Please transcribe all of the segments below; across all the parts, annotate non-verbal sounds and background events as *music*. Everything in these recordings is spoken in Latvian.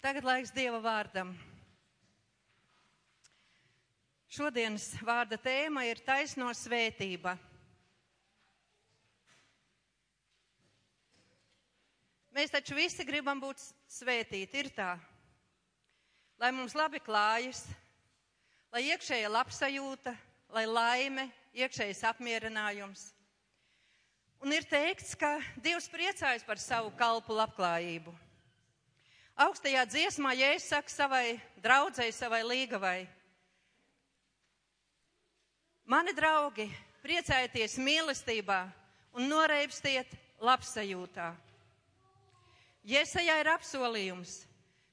Tagad laiks Dieva vārdam. Šodienas vārda tēma ir taisno svētība. Mēs taču visi gribam būt svētīti, ir tā. Lai mums labi klājas, lai iekšēja labsajūta, lai laime, iekšējais apmierinājums. Un ir teikts, ka Dievs priecājas par savu kalpu labklājību. Augstajā dziesmā Jēzus saka savai draudzēji, savai līgavai. Mani draugi, priecājieties mīlestībā un noreibstiet labsajūtā. Iesajā ir apsolījums.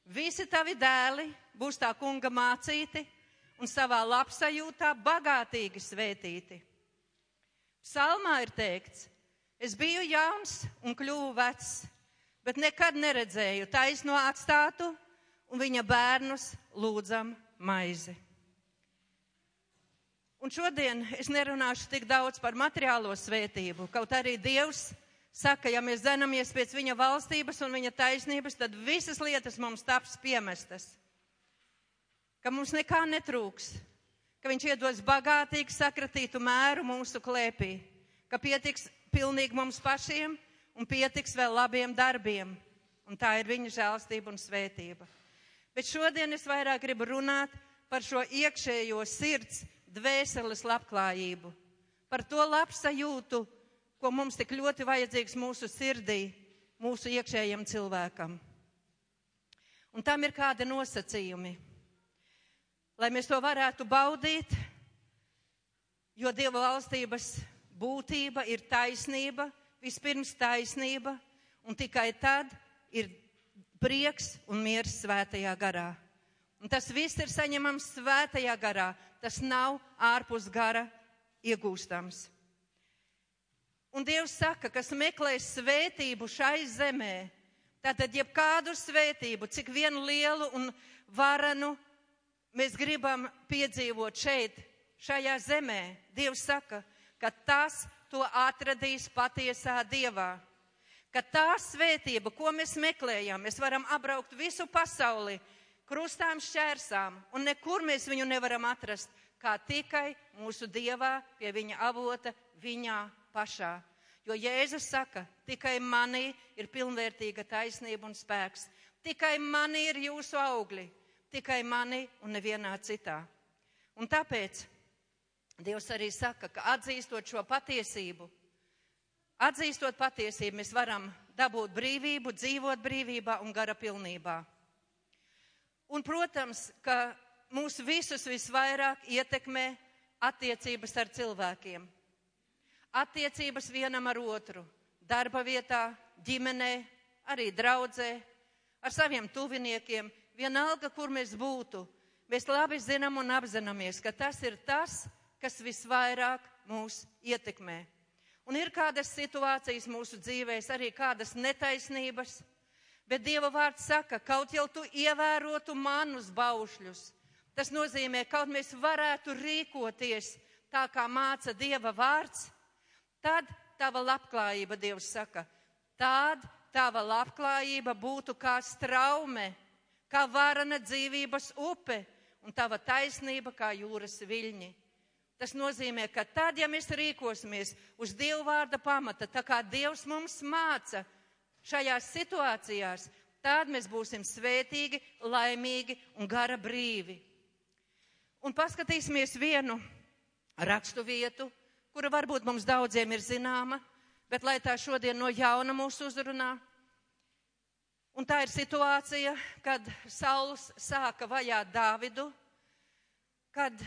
Visi tavi dēli būs tā kunga mācīti un savā labsajūtā bagātīgi svētīti. Psalmā ir teikts, es biju jauns un kļuvu vecs, bet nekad neredzēju taisno atstātu un viņa bērnus lūdzam maizi. Un šodien es nerunāšu tik daudz par materiālo svētību, kaut arī Dievs saka, ja mēs zenamies pēc viņa valstības un viņa taisnības, tad visas lietas mums taps piemestas. Ka mums nekā netrūks, ka viņš iedos bagātīgi sakratītu mēru mūsu klēpī, ka pietiks pilnīgi mums pašiem un pietiks vēl labiem darbiem. Un tā ir viņa žēlstība un svētība. Bet šodien es vairāk gribu runāt par šo iekšējo sirds, dvēseles labklājību, par to labsajūtu, ko mums tik ļoti vajadzīgs mūsu sirdī, mūsu iekšējiem cilvēkam. Un tam ir kādi nosacījumi. Lai mēs to varētu baudīt, jo Dieva valstības būtība ir taisnība, vispirms taisnība, un tikai tad ir prieks un miers svētajā garā. Un tas viss ir saņemams svētajā garā, tas nav ārpus gara iegūstams. Un Dievs saka, kas meklē svētību šai zemē, tātad jebkādu svētību, cik vienu lielu un varanu mēs gribam piedzīvot šeit, šajā zemē, Dievs saka, ka tas to atradīs patiesā Dievā. Ka tā svētība, ko mēs meklējam, mēs varam apbraukt visu pasauli, krustām šķērsām, un nekur mēs viņu nevaram atrast, kā tikai mūsu Dievā, pie viņa avota, viņā pašā. Jo Jēzus saka, tikai manī ir pilnvērtīga taisnība un spēks. Tikai manī ir jūsu augļi, tikai manī un nevienā citā. Un tāpēc Dievs arī saka, ka atzīstot šo patiesību, atzīstot patiesību, mēs varam dabūt brīvību, dzīvot brīvībā un gara pilnībā. Un, protams, ka mūs visus visvairāk ietekmē attiecības ar cilvēkiem. Attiecības vienam ar otru, darba vietā, ģimenē, arī draudzē, ar saviem tuviniekiem, vienalga, kur mēs būtu. Mēs labi zinām un apzināmies, ka tas ir tas, kas visvairāk mūs ietekmē. Un ir kādas situācijas mūsu dzīvēs, arī kādas netaisnības, bet Dieva vārds saka, kaut jau tu ievērotu manus baušļus. Tas nozīmē, kaut mēs varētu rīkoties tā, kā māca Dieva vārds, tad tava labklājība, Dievs saka, tad tava labklājība būtu kā straume, kā varana dzīvības upe, un tava taisnība kā jūras viļņi. Tas nozīmē, ka tad, ja mēs rīkosimies uz Dieva vārda pamata, tā kā Dievs mums māca šajās situācijās, tad mēs būsim svētīgi, laimīgi un gara brīvi. Un paskatīsimies vienu rakstu vietu, kura varbūt mums daudziem ir zināma, bet lai tā šodien no jauna mūs uzrunā. Un tā ir situācija, kad Sauls sāka vajāt Dāvidu, kad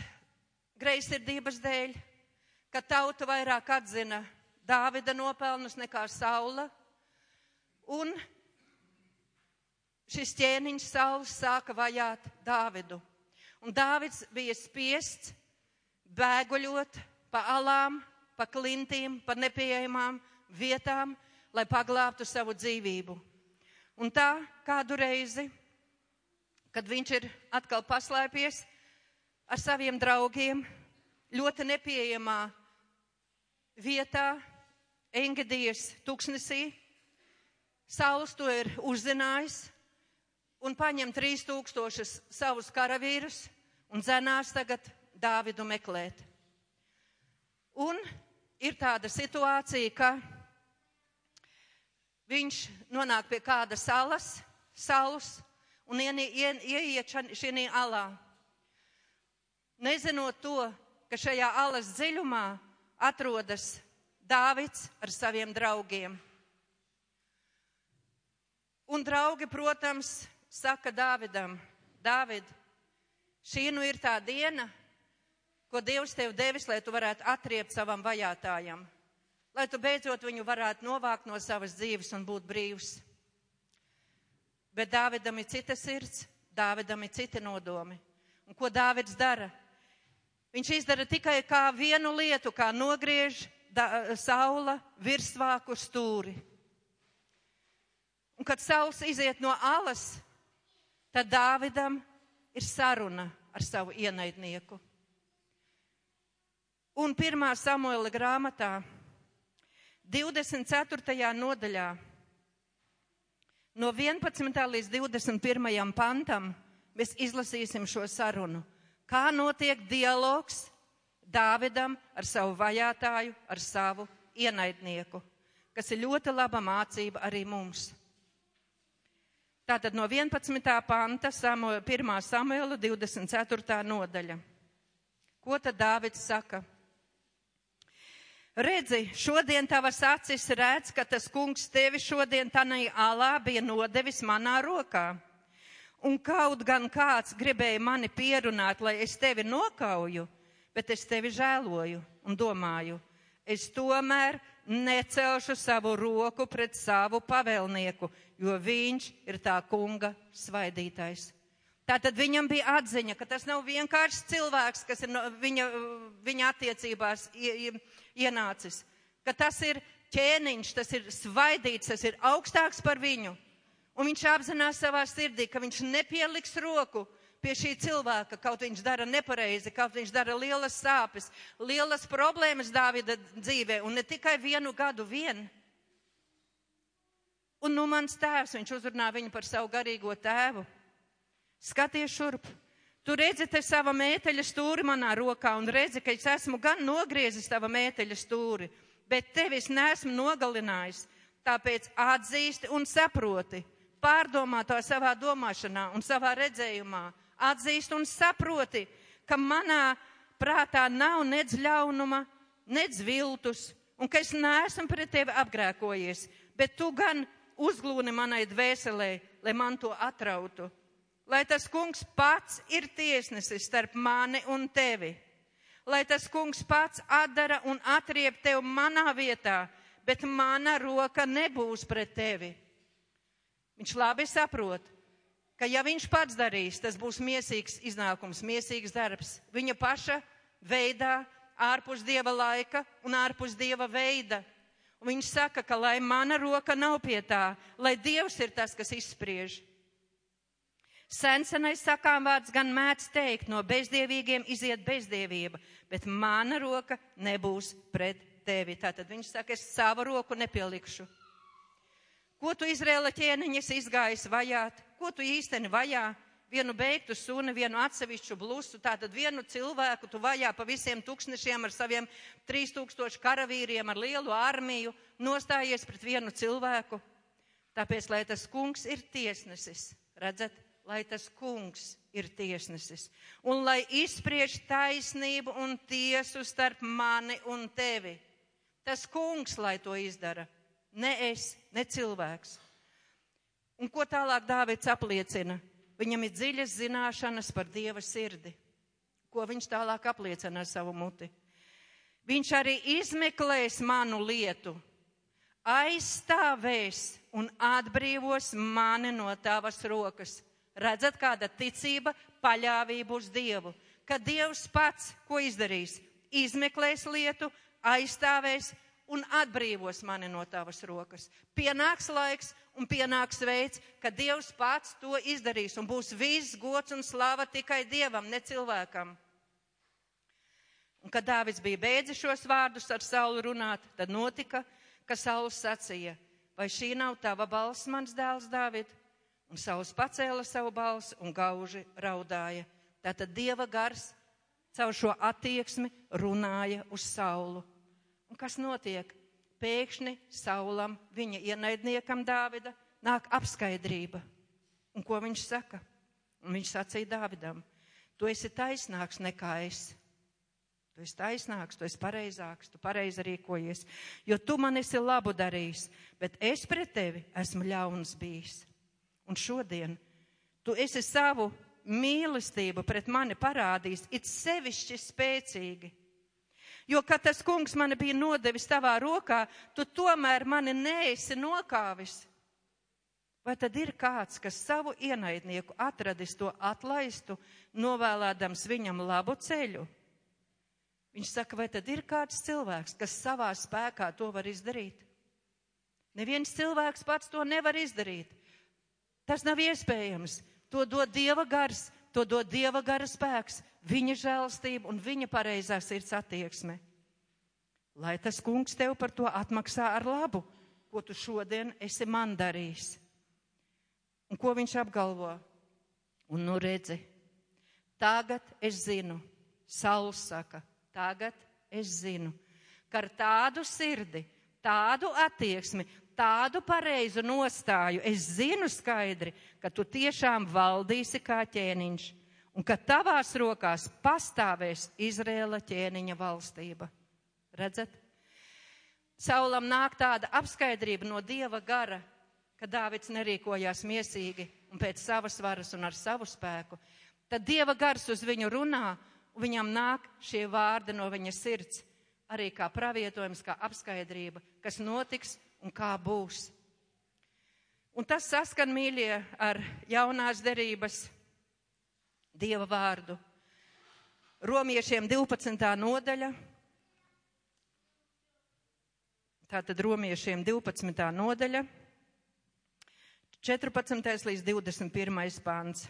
greizsirdības dēļ, ka tauta vairāk atzina Dāvida nopelnus nekā Saula. Un šis ķēniņš Sauls sāka vajāt Dāvidu. Un Dāvids bija spiests bēguļot pa alām, pa klintīm, pa nepieejamām vietām, lai paglābtu savu dzīvību. Un tā kādu reizi, kad viņš ir atkal paslēpies, ar saviem draugiem ļoti nepieejamā vietā, Engedijas tuksnesī. Sauls to ir uzzinājis, un paņem 3000 savus karavīrus un dzenās tagad Dāvidu meklēt. Un ir tāda situācija, ka viņš nonāk pie kāda salas, salus un ieiet šī alā. Nezinot to, ka šajā alas dziļumā atrodas Dāvids ar saviem draugiem. Un draugi, protams, saka Dāvidam, Dāvid, šī nu ir tā diena, ko Dievs tev devis, lai tu varētu atriept savam vajātājam, lai tu beidzot viņu varētu novākt no savas dzīves un būt brīvs. Bet Dāvidam ir cita sirds, Dāvidam ir citi nodomi. Un ko Dāvids dara? Viņš izdara tikai kā vienu lietu, kā nogriež da, saula virsvāku stūri. Un kad sauls iziet no alas, tad Dāvidam ir saruna ar savu ienaidnieku. Un pirmā Samuela grāmatā, 24. nodaļā, no 11. līdz 21. pantam, mēs izlasīsim šo sarunu. Kā notiek dialogs Dāvidam ar savu vajātāju, ar savu ienaidnieku, kas ir ļoti laba mācība arī mums. Tātad no 11. panta, Samuela, 1. Samuela 24. nodaļa. Ko tad Dāvids saka? Redzi, šodien tavas acis redz, ka tas kungs tevi šodien tanai alā bija nodevis manā rokā. Un kaut gan kāds gribēja mani pierunāt, lai es tevi nokauju, bet es tevi žēloju un domāju, es tomēr necelšu savu roku pret savu pavēlnieku, jo viņš ir tā kunga svaidītājs. Tātad viņam bija atziņa, ka tas nav vienkārši cilvēks, kas ir no viņa, viņa attiecībās ienācis, ka tas ir ķēniņš, tas ir svaidīts, tas ir augstāks par viņu. Un viņš apzinās savā sirdī, ka viņš nepieliks roku pie šī cilvēka, kaut viņš dara nepareizi, kaut viņš dara lielas sāpes, lielas problēmas Dāvida dzīvē, un ne tikai vienu gadu vien. Un nu mans tēvs, viņš uzrunā viņu par savu garīgo tēvu. Skaties šurp. Tu redzi te sava mēteļa stūri manā rokā un redzi, ka es esmu gan nogriezis tava mēteļa stūri, bet tevi es neesmu nogalinājis. Tāpēc atzīsti un saproti, pārdomā to savā domāšanā un savā redzējumā, atzīst un saproti, ka manā prātā nav nedz ļaunuma, nedz viltus, un ka es neesmu pret tevi apgrēkojies, bet tu gan uzglūni manai dvēselē, lai man to atrautu. Lai tas kungs pats ir tiesnesis starp mani un tevi. Lai tas kungs pats atdara un atriep tevi manā vietā, bet mana roka nebūs pret tevi. Viņš labi saprot, ka ja viņš pats darīs, tas būs miesīgs iznākums, miesīgs darbs. Viņa paša veidā, ārpus dieva laika un ārpus dieva veida. Un viņš saka, ka lai mana roka nav pie tā, lai dievs ir tas, kas izspriež. Sensenais sakām vārds gan mēdz teikt, no bezdievīgiem iziet bezdievība, bet mana roka nebūs pret tevi. Tātad viņš saka, es savu roku nepielikšu. Ko tu Izrēla ķēniņas izgājis vajāt? Ko tu īsteni vajā? Vienu beigtu suni, vienu atsevišķu blusu, tātad vienu cilvēku tu vajā pa visiem tūkstošiem ar saviem 3000 karavīriem, ar lielu armiju, nostājies pret vienu cilvēku. Tāpēc, lai tas kungs ir tiesnesis, redzat, lai tas kungs ir tiesnesis, un lai izspriež taisnību un tiesu starp mani un tevi. Tas kungs, lai to izdara ne es, ne cilvēks. Un ko tālāk Dāvids apliecina? Viņam ir dziļas zināšanas par Dieva sirdi. Ko viņš tālāk apliecina ar savu muti? Viņš arī izmeklēs manu lietu, aizstāvēs un atbrīvos mani no tavas rokas. Redzat, kāda ticība, paļāvība uz Dievu. Ka Dievs pats, ko izdarīs, izmeklēs lietu, aizstāvēs un atbrīvos mani no tavas rokas. Pienāks laiks un pienāks veids, kad Dievs pats to izdarīs un būs viss gods un slava tikai Dievam, ne cilvēkam. Un kad Dāvids bija beidzis šos vārdus ar Saulu runāt, tad notika, ka Sauls sacīja, vai šī nav tava balss, mans dēls Dāvid? Un saules pacēla savu balsi un gauži raudāja. Tātad Dieva gars caur šo attieksmi runāja uz saulu. Un kas notiek? Pēkšņi saulam, viņa ienaidniekam Dāvida, nāk apskaidrība. Un ko viņš saka? Un viņš sacīja Dāvidam, tu esi taisnāks nekā es. Tu esi taisnāks, tu esi pareizāks, tu pareizi rīkojies, jo tu man esi labu darījis, bet es pret tevi esmu ļauns bijis. Un šodien tu esi savu mīlestību pret mani parādījis, it sevišķi spēcīgi. Jo, kad tas kungs mani bija nodevis tavā rokā, tu tomēr mani neesi nokāvis. Vai tad ir kāds, kas savu ienaidnieku atradis to atlaistu, novēlēdams viņam labu ceļu? Viņš saka, vai tad ir kāds cilvēks, kas savā spēkā to var izdarīt? Neviens cilvēks pats to nevar izdarīt. Tas nav iespējams. To dod Dieva gars, to dod Dieva gara spēks, viņa žēlstība un viņa pareizā sirds attieksme. Lai tas kungs tev par to atmaksā ar labu, ko tu šodien esi man darījis. Un ko viņš apgalvo? Un nu redzi, tagad es zinu, Sauls saka, tagad es zinu, ka ar tādu sirdi, tādu attieksmi, tādu pareizu nostāju, es zinu skaidri, ka tu tiešām valdīsi kā ķēniņš un ka tavās rokās pastāvēs Izrēla ķēniņa valstība. Redzat? Saulam nāk tāda apskaidrība no Dieva gara, ka Dāvids nerīkojās miesīgi un pēc savas varas un ar savu spēku, tad Dieva gars uz viņu runā, un viņam nāk šie vārdi no viņa sirds, arī kā pravietojums, kā apskaidrība, kas notiks un kā būs. Un tas saskan, mīļie, ar jaunās derības Dieva vārdu. Romiešiem 12. nodaļa. Tātad romiešiem 12. nodaļa. 14. līdz 21. pāns.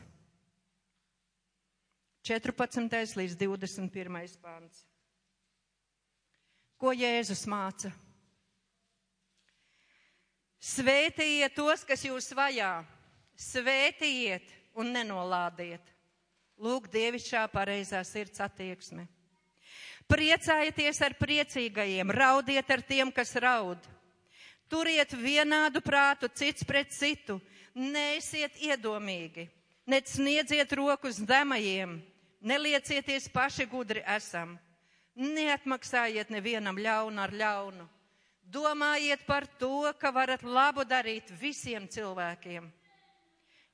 14. līdz 21. pāns. Ko Jēzus māca? Svētījiet tos, kas jūs vajā, svētījiet un nenolādiet. Lūk, dievišķā pareizā sirds attieksme. Priecājieties ar priecīgajiem, raudiet ar tiem, kas raud. Turiet vienādu prātu cits pret citu, neesiet iedomīgi, nec sniedziet rokas demajiem, neliecieties paši gudri esam, neatmaksājiet nevienam ļaunu ar ļaunu. Domājiet par to, ka varat labu darīt visiem cilvēkiem.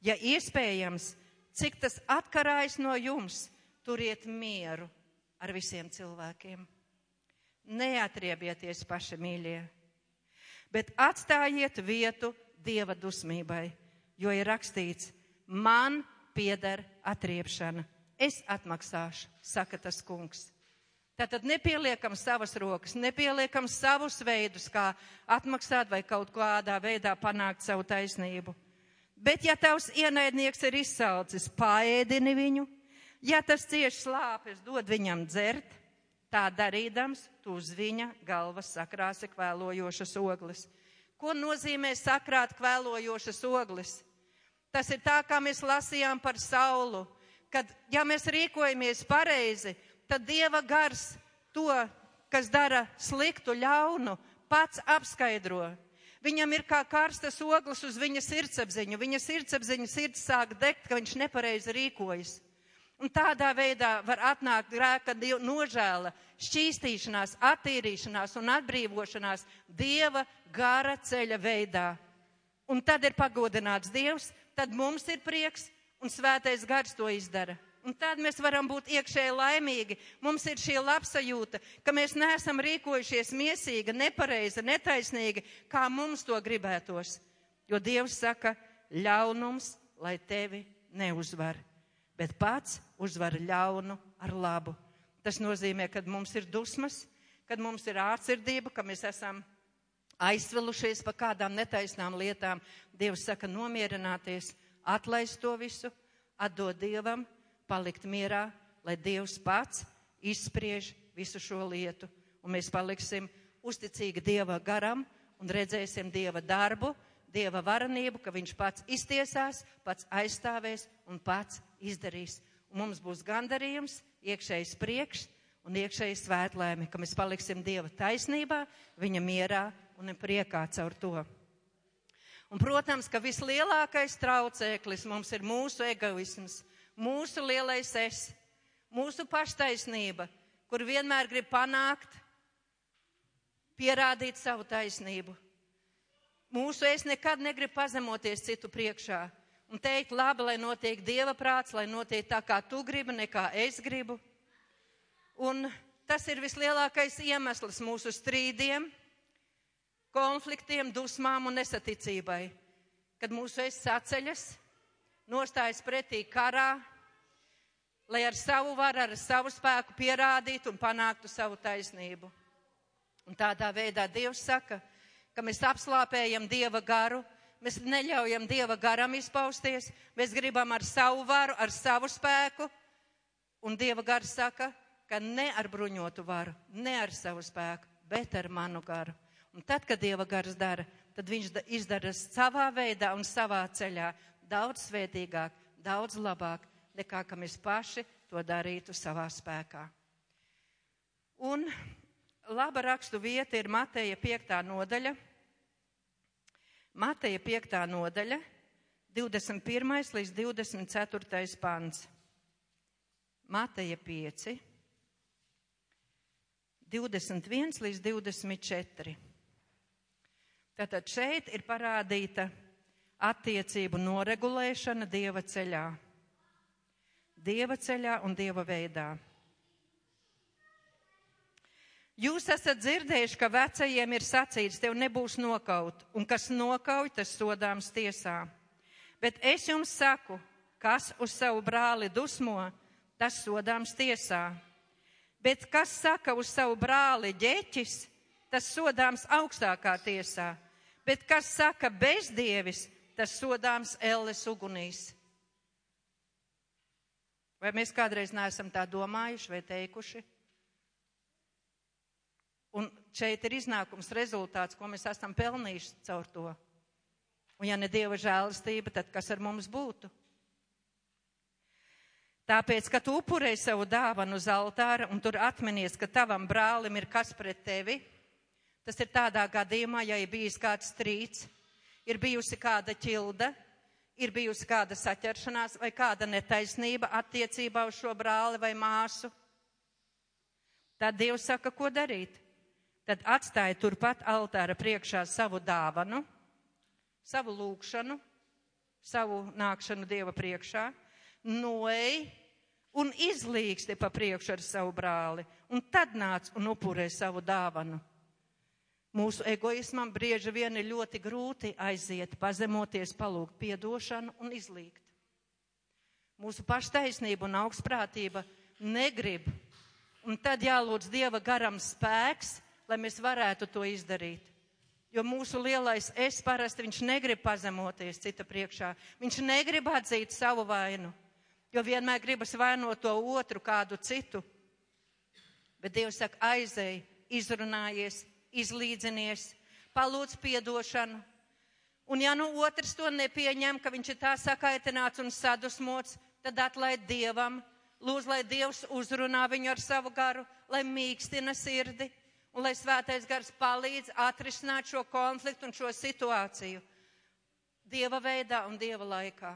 Ja iespējams, cik tas atkarājas no jums, turiet mieru ar visiem cilvēkiem. Neatriebieties paši mīļie bet atstājiet vietu dieva dusmībai, jo ir rakstīts, man pieder atriepšana, es atmaksāšu, saka tas kungs. Tātad nepieliekam savas rokas, nepieliekam savus veidus, kā atmaksāt vai kaut kādā veidā panākt savu taisnību. Bet ja tavs ienaidnieks ir izsalcis, paēdini viņu, ja tas cieši slāpes, dod viņam dzert, Tā darīdams, tu uz viņa galvas sakrāsi kvēlojošas ogles. Ko nozīmē sakrāt kvēlojošas ogles? Tas ir tā, kā mēs lasījām par saulu, kad, ja mēs rīkojamies pareizi, tad Dieva gars to, kas dara sliktu, ļaunu, pats apskaidro. Viņam ir kā karstas ogles uz viņa sirdsapziņu. Viņa sirdsapziņa sirds sāk degt, ka viņš nepareizi rīkojas. Un tādā veidā var atnākt grēka nožēla, šķīstīšanās, attīrīšanās un atbrīvošanās Dieva gara ceļa veidā. Un tad ir pagodināts Dievs, tad mums ir prieks un svētais gars to izdara. Un tad mēs varam būt iekšēji laimīgi. Mums ir šī labsajūta, ka mēs neesam rīkojušies miesīgi, nepareizi, netaisnīgi, kā mums to gribētos. Jo Dievs saka, ļaunums, lai tevi neuzvar bet pats uzvar ļaunu ar labu. Tas nozīmē, ka mums ir dusmas, kad mums ir ārsirdība, ka mēs esam aizsvilušies pa kādām netaisnām lietām. Dievs saka, nomierināties, atlaist to visu, atdot Dievam, palikt mierā, lai Dievs pats izspriež visu šo lietu. Un mēs paliksim uzticīgi Dieva garam un redzēsim Dieva darbu Dieva varenību, ka Viņš pats iztiesās, pats aizstāvēs un pats izdarīs. Un mums būs gandarījums, iekšējs priekš un iekšējs svētlēmi, ka mēs paliksim Dieva taisnībā, Viņa mierā un priekā caur to. Un, protams, ka vislielākais traucēklis mums ir mūsu egoisms, mūsu lielais es, mūsu paštaisnība, kur vienmēr grib panākt, pierādīt savu taisnību. Mūsu es nekad negrib pazemoties citu priekšā un teikt, labi, lai notiek dieva prāts, lai notiek tā, kā tu gribi, nekā es gribu. Un tas ir vislielākais iemesls mūsu strīdiem, konfliktiem, dusmām un nesaticībai. Kad mūsu es saceļas, nostājas pretī karā, lai ar savu varu, ar savu spēku pierādītu un panāktu savu taisnību. Un tādā veidā Dievs saka, ka mēs apslāpējam Dieva garu, mēs neļaujam Dieva garam izpausties, mēs gribam ar savu varu, ar savu spēku, un Dieva gars saka, ka ne ar bruņotu varu, ne ar savu spēku, bet ar manu garu. Un tad, kad Dieva gars dara, tad viņš izdara savā veidā un savā ceļā daudz svētīgāk, daudz labāk, nekā ka mēs paši to darītu savā spēkā. Un laba rakstu vieta ir Mateja 5. nodaļa. Mateja 5. nodaļa, 21. līdz 24. pants. Mateja 5, 21 līdz 24. Tātad šeit ir parādīta attiecību noregulēšana Dieva ceļā. Dieva ceļā un Dieva veidā. Jūs esat dzirdējuši, ka vecajiem ir sacīts, tev nebūs nokaut, un kas nokauj, tas sodāms tiesā. Bet es jums saku, kas uz savu brāli dusmo, tas sodāms tiesā. Bet kas saka uz savu brāli ģeķis, tas sodāms augstākā tiesā bet kas saka bezdievis, tas sodāms elles ugunīs. Vai mēs kādreiz neesam tā domājuši vai teikuši? Un šeit ir iznākums rezultāts, ko mēs esam pelnījuši caur to. Un ja ne Dieva žēlastība, tad kas ar mums būtu? Tāpēc, ka tu upurēji savu dāvanu uz altāra un tur atminies, ka tavam brālim ir kas pret tevi, Tas ir tādā gadījumā, ja ir bijis kāds strīds, ir bijusi kāda ķilda, ir bijusi kāda saķeršanās vai kāda netaisnība attiecībā uz šo brāli vai māsu. Tad Dievs saka, ko darīt. Tad atstāja turpat altāra priekšā savu dāvanu, savu lūgšanu, savu nākšanu Dieva priekšā, noej un izlīgsti pa priekšu ar savu brāli, un tad nāc un upurē savu dāvanu. Mūsu egoismam brieži vien ir ļoti grūti aiziet, pazemoties, palūgt piedošanu un izlīgt. Mūsu paštaisnība un augstprātība negrib, un tad jālūdz Dieva garam spēks, lai mēs varētu to izdarīt. Jo mūsu lielais es parasti viņš negrib pazemoties cita priekšā, viņš negrib atzīt savu vainu, jo vienmēr gribas vainot to otru kādu citu. Bet Dievs saka, aizēj, izrunājies, izlīdzinies, palūdz piedošanu. Un ja nu otrs to nepieņem, ka viņš ir tā sakaitināts un sadusmots, tad atlaid Dievam, lūdz, lai Dievs uzrunā viņu ar savu garu, lai mīkstina sirdi un lai svētais gars palīdz atrisināt šo konfliktu un šo situāciju Dieva veidā un Dieva laikā.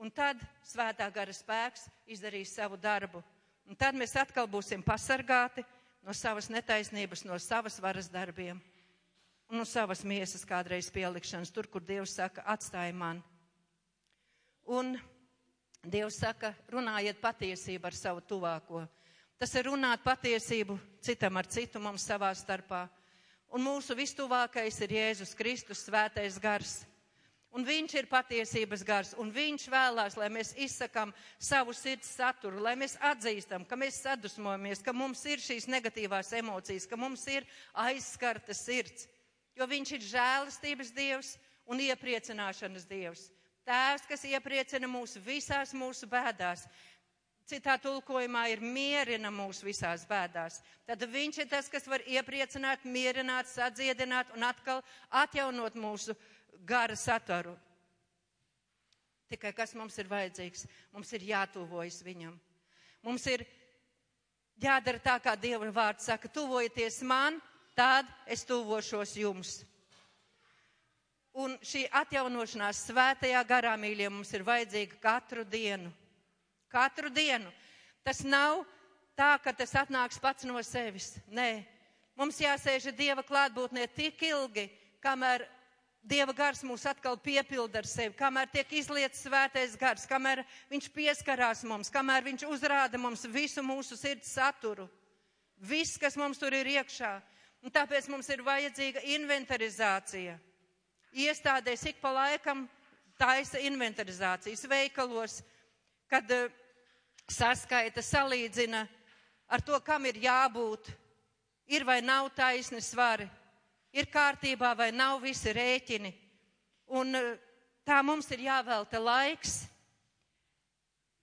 Un tad svētā gara spēks izdarīs savu darbu. Un tad mēs atkal būsim pasargāti no savas netaisnības, no savas varas darbiem un no savas miesas kādreiz pielikšanas, tur, kur Dievs saka, atstāj man. Un Dievs saka, runājiet patiesību ar savu tuvāko. Tas ir runāt patiesību citam ar citu mums savā starpā. Un mūsu vistuvākais ir Jēzus Kristus, svētais gars Un viņš ir patiesības gars, un viņš vēlās, lai mēs izsakām savu sirds saturu, lai mēs atzīstam, ka mēs sadusmojamies, ka mums ir šīs negatīvās emocijas, ka mums ir aizskarta sirds. Jo viņš ir žēlastības dievs un iepriecināšanas dievs. Tēvs, kas iepriecina mūs visās mūsu bēdās. citā tulkojumā ir mierina mūs visās bēdās. Tad viņš ir tas, kas var iepriecināt, mierināt, sadziedināt un atkal atjaunot mūsu gara sataru. Tikai kas mums ir vajadzīgs? Mums ir jātuvojas viņam. Mums ir jādara tā, kā Dieva vārds saka, tuvojieties man, tad es tuvošos jums. Un šī atjaunošanās svētajā garā, mīļie, mums ir vajadzīga katru dienu. Katru dienu. Tas nav tā, ka tas atnāks pats no sevis. Nē, mums jāsēž Dieva klātbūtnē tik ilgi, kamēr Dieva gars mūs atkal piepilda ar sevi, kamēr tiek izlietas svētais gars, kamēr viņš pieskarās mums, kamēr viņš uzrāda mums visu mūsu sirds saturu. Viss, kas mums tur ir iekšā. Un tāpēc mums ir vajadzīga inventarizācija. Iestādēs ik pa laikam taisa inventarizācijas veikalos, kad uh, saskaita, salīdzina ar to, kam ir jābūt, ir vai nav taisni svari ir kārtībā vai nav visi rēķini. Un eh, tā mums ir jāvelta laiks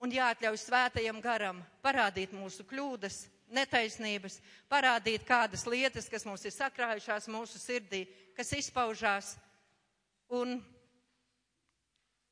un jāatļauj svētajam garam parādīt mūsu kļūdas, netaisnības, parādīt kādas lietas, kas mums ir sakrājušās mūsu sirdī, kas izpaužās. Un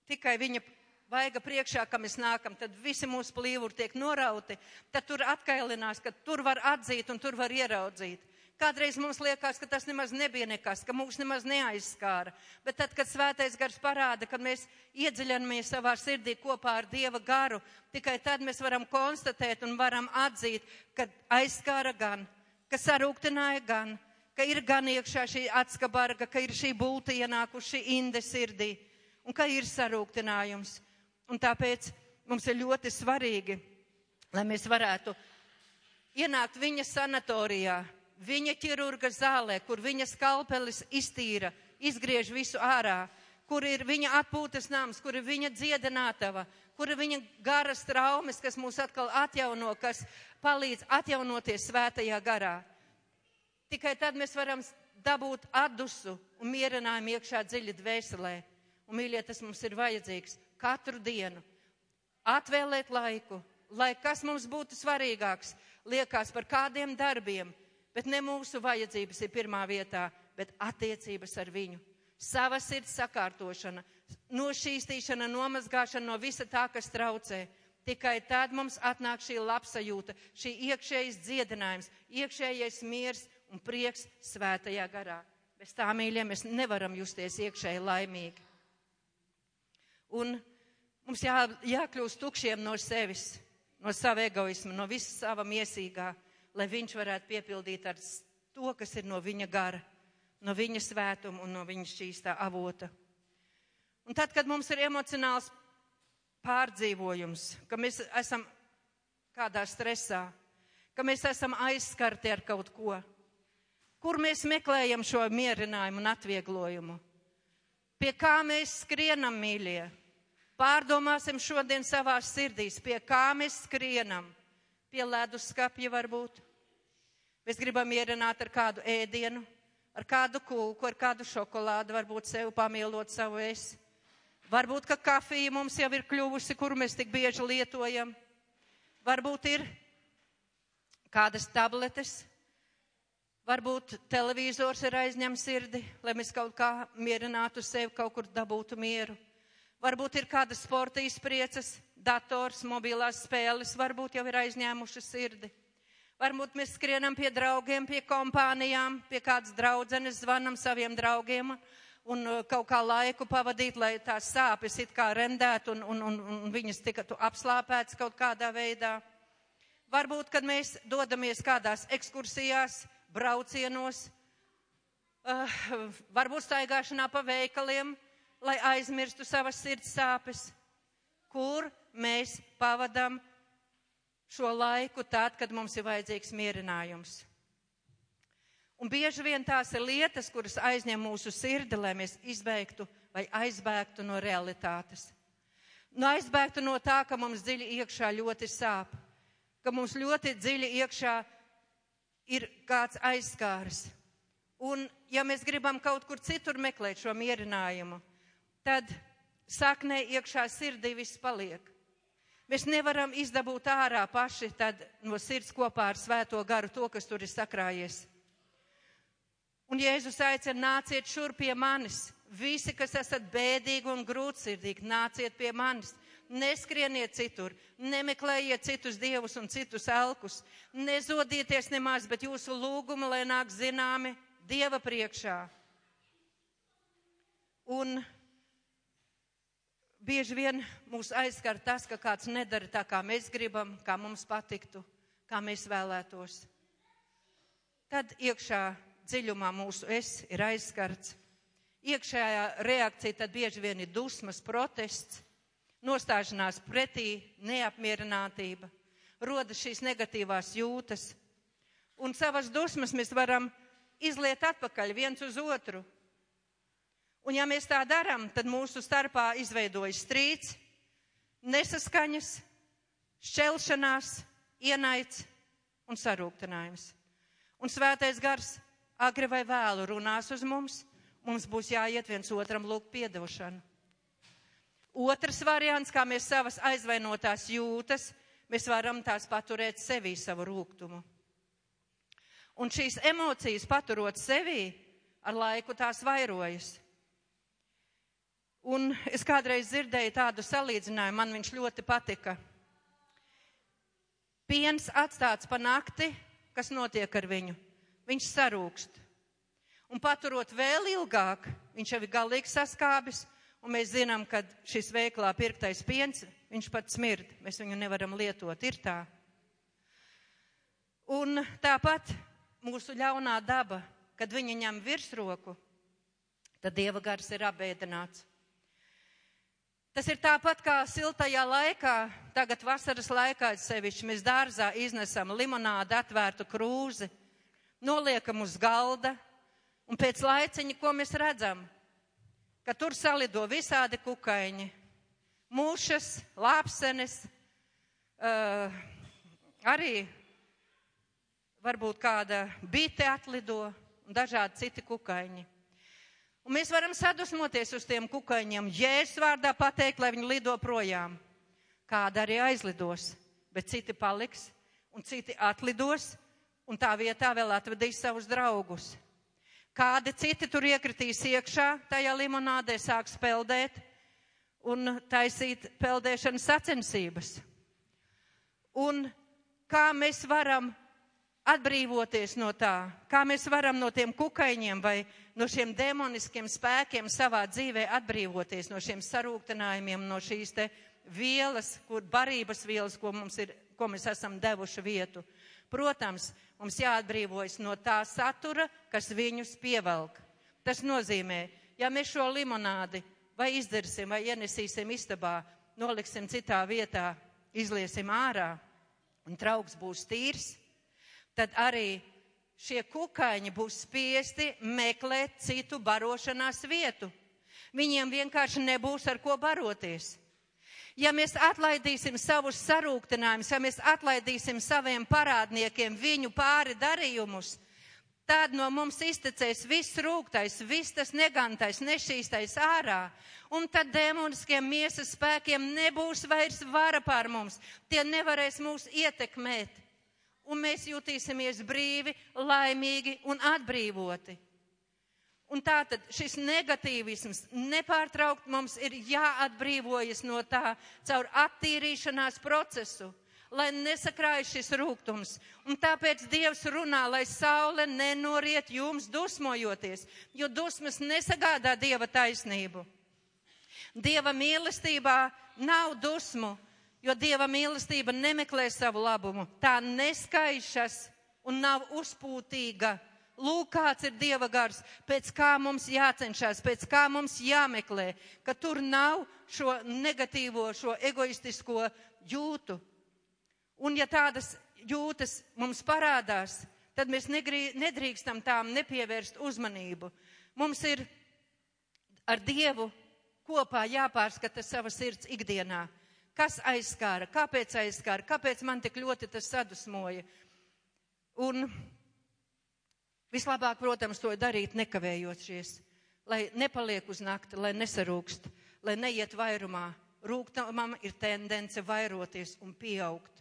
tikai viņa vaiga priekšā, kam mēs nākam, tad visi mūsu plīvuri tiek norauti, tad tur atkailinās, ka tur var atzīt un tur var ieraudzīt. Kādreiz mums liekas, ka tas nemaz nebija nekas, ka mūs nemaz neaizskāra. Bet tad, kad svētais gars parāda, kad mēs iedziļinamies savā sirdī kopā ar Dieva garu, tikai tad mēs varam konstatēt un varam atzīt, ka aizskāra gan, ka sarūktināja gan, ka ir gan iekšā šī atskabarga, ka ir šī būta ienākuši inde sirdī un ka ir sarūktinājums. Un tāpēc mums ir ļoti svarīgi, lai mēs varētu ienākt viņa sanatorijā viņa ķirurga zālē, kur viņa skalpelis iztīra, izgriež visu ārā, kur ir viņa atpūtas nams, kur ir viņa dziedinātava, kur ir viņa garas traumas, kas mūs atkal atjauno, kas palīdz atjaunoties svētajā garā. Tikai tad mēs varam dabūt atdusu un mierinājumu iekšā dziļi dvēselē. Un, mīļie, tas mums ir vajadzīgs katru dienu. Atvēlēt laiku, lai kas mums būtu svarīgāks, liekas par kādiem darbiem, Bet ne mūsu vajadzības ir pirmā vietā, bet attiecības ar viņu. Sava sirds sakārtošana, nošķīstīšana, nomazgāšana no visa tā, kas traucē. Tikai tad mums atnāk šī labsajūta, šī iekšējais dziedinājums, iekšējais miers un prieks svētajā garā. Bez tā mīļiem mēs nevaram justies iekšēji laimīgi. Un mums jā, jākļūst tukšiem no sevis, no sava egoisma, no visa sava miesīgā lai viņš varētu piepildīt ar to, kas ir no viņa gara, no viņa svētuma un no viņa šķīstā avota. Un tad, kad mums ir emocionāls pārdzīvojums, ka mēs esam kādā stresā, ka mēs esam aizskarti ar kaut ko, kur mēs meklējam šo mierinājumu un atvieglojumu, pie kā mēs skrienam, mīļie. Pārdomāsim šodien savās sirdīs, pie kā mēs skrienam pie leduskapja varbūt. Mēs gribam mierināt ar kādu ēdienu, ar kādu kūku, ar kādu šokolādu, varbūt sev pamielot savu esi. Varbūt, ka kafija mums jau ir kļuvusi, kuru mēs tik bieži lietojam. Varbūt ir kādas tabletes, varbūt televizors ir aizņem sirdi, lai mēs kaut kā mierinātu sevi, kaut kur dabūtu mieru. Varbūt ir kāda sporta izpriecas, dators, mobilās spēles, varbūt jau ir aizņēmuši sirdi. Varbūt mēs skrienam pie draugiem, pie kompānijām, pie kādas draudzenes, zvanam saviem draugiem un uh, kaut kā laiku pavadīt, lai tās sāpes it kā rendētu un, un, un, un viņas tiktu apslāpētas kaut kādā veidā. Varbūt, kad mēs dodamies kādās ekskursijās, braucienos, uh, varbūt staigāšanā pa veikaliem, lai aizmirstu savas sirds sāpes, kur mēs pavadam šo laiku tad, kad mums ir vajadzīgs mierinājums. Un bieži vien tās ir lietas, kuras aizņem mūsu sirdi, lai mēs izbeigtu vai aizbēgtu no realitātes. Nu, aizbēgtu no tā, ka mums dziļi iekšā ļoti sāp, ka mums ļoti dziļi iekšā ir kāds aizskārs. Un, ja mēs gribam kaut kur citur meklēt šo mierinājumu, tad saknē iekšā sirdī viss paliek. Mēs nevaram izdabūt ārā paši tad no sirds kopā ar svēto garu to, kas tur ir sakrājies. Un Jēzus aicina, nāciet šur pie manis. Visi, kas esat bēdīgi un grūtsirdīgi, nāciet pie manis. Neskrieniet citur, nemeklējiet citus dievus un citus elkus. Nezodieties nemaz, bet jūsu lūgumi, lai nāk zināmi Dieva priekšā. Un bieži vien mūs aizskar tas, ka kāds nedara tā, kā mēs gribam, kā mums patiktu, kā mēs vēlētos. Tad iekšā dziļumā mūsu es ir aizskarts. Iekšējā reakcija tad bieži vien ir dusmas, protests, nostāšanās pretī, neapmierinātība, rodas šīs negatīvās jūtas. Un savas dusmas mēs varam izliet atpakaļ viens uz otru. Un ja mēs tā darām, tad mūsu starpā izveidojas strīds, nesaskaņas, šķelšanās, ienaids un sarūktinājums. Un svētais gars agri vai vēlu runās uz mums, mums būs jāiet viens otram lūgt piedošanu. Otrs variants, kā mēs savas aizvainotās jūtas, mēs varam tās paturēt sevī savu rūgtumu. Un šīs emocijas paturot sevī, ar laiku tās vairojas. Un es kādreiz dzirdēju tādu salīdzinājumu, man viņš ļoti patika. Piens atstāts pa nakti, kas notiek ar viņu? viņš sarūkst. Un paturot vēl ilgāk, viņš jau ir galīgi saskābis, un mēs zinām, ka šis veiklā pirktais piens, viņš pat smird, mēs viņu nevaram lietot, ir tā. Un tāpat mūsu ļaunā daba, kad viņa ņem virsroku, tad Dieva gars ir apbēdināts. Tas ir tāpat kā siltajā laikā, tagad vasaras laikā sevišķi mēs dārzā iznesam limonādu atvērtu krūzi, noliekam uz galda, un pēc laiciņa, ko mēs redzam, ka tur salido visādi kukaiņi, mūšas, lāpsenes, uh, arī varbūt kāda bite atlido un dažādi citi kukaiņi. Un mēs varam sadusmoties uz tiem kukaiņiem, jēzus vārdā pateikt, lai viņi lido projām. Kāda arī aizlidos, bet citi paliks un citi atlidos un tā vietā vēl atvedīs savus draugus. Kādi citi tur iekritīs iekšā tajā limonādē, sāks peldēt un taisīt peldēšanas sacensības. Un kā mēs varam atbrīvoties no tā, kā mēs varam no tiem kukaiņiem vai no šiem demoniskiem spēkiem savā dzīvē atbrīvoties no šiem sarūktinājumiem, no šīs te vielas, kur barības vielas, ko, ir, ko mēs esam devuši vietu. Protams, mums jāatbrīvojas no tā satura, kas viņus pievelk. Tas nozīmē, ja mēs šo limonādi vai izdarsim, vai ienesīsim istabā, noliksim citā vietā, izliesim ārā un trauks būs tīrs, tad arī šie kukaiņi būs spiesti meklēt citu barošanās vietu. Viņiem vienkārši nebūs ar ko baroties. Ja mēs atlaidīsim savus sarūktinājumus, ja mēs atlaidīsim saviem parādniekiem viņu pāri darījumus, tad no mums iztecēs viss rūktais, viss tas negantais, nešīstais ārā. Un tad demoniskiem miesas spēkiem nebūs vairs vara pār mums. Tie nevarēs mūs ietekmēt. Un mēs jutīsimies brīvi, laimīgi un atbrīvoti. Un tā tad šis negatīvisms nepārtraukt mums ir jāatbrīvojas no tā caur attīrīšanās procesu, lai nesakrājas šis rūgtums. Un tāpēc Dievs runā, lai saule nenoriet jums dusmojoties, jo dusmas nesagādā Dieva taisnību. Dieva mīlestībā nav dusmu, jo Dieva mīlestība nemeklē savu labumu. Tā neskaišas un nav uzpūtīga Lūk, kāds ir Dieva gars, pēc kā mums jācenšas, pēc kā mums jāmeklē, ka tur nav šo negatīvo, šo egoistisko jūtu. Un ja tādas jūtas mums parādās, tad mēs negrī, nedrīkstam tām nepievērst uzmanību. Mums ir ar Dievu kopā jāpārskata sava sirds ikdienā. Kas aizskāra, kāpēc aizskāra, kāpēc man tik ļoti tas sadusmoja. Un Vislabāk, protams, to darīt nekavējoties, lai nepaliek uz nakti, lai nesarūkst, lai neiet vairumā, rūgtumam ir tendence vairoties un pieaugt.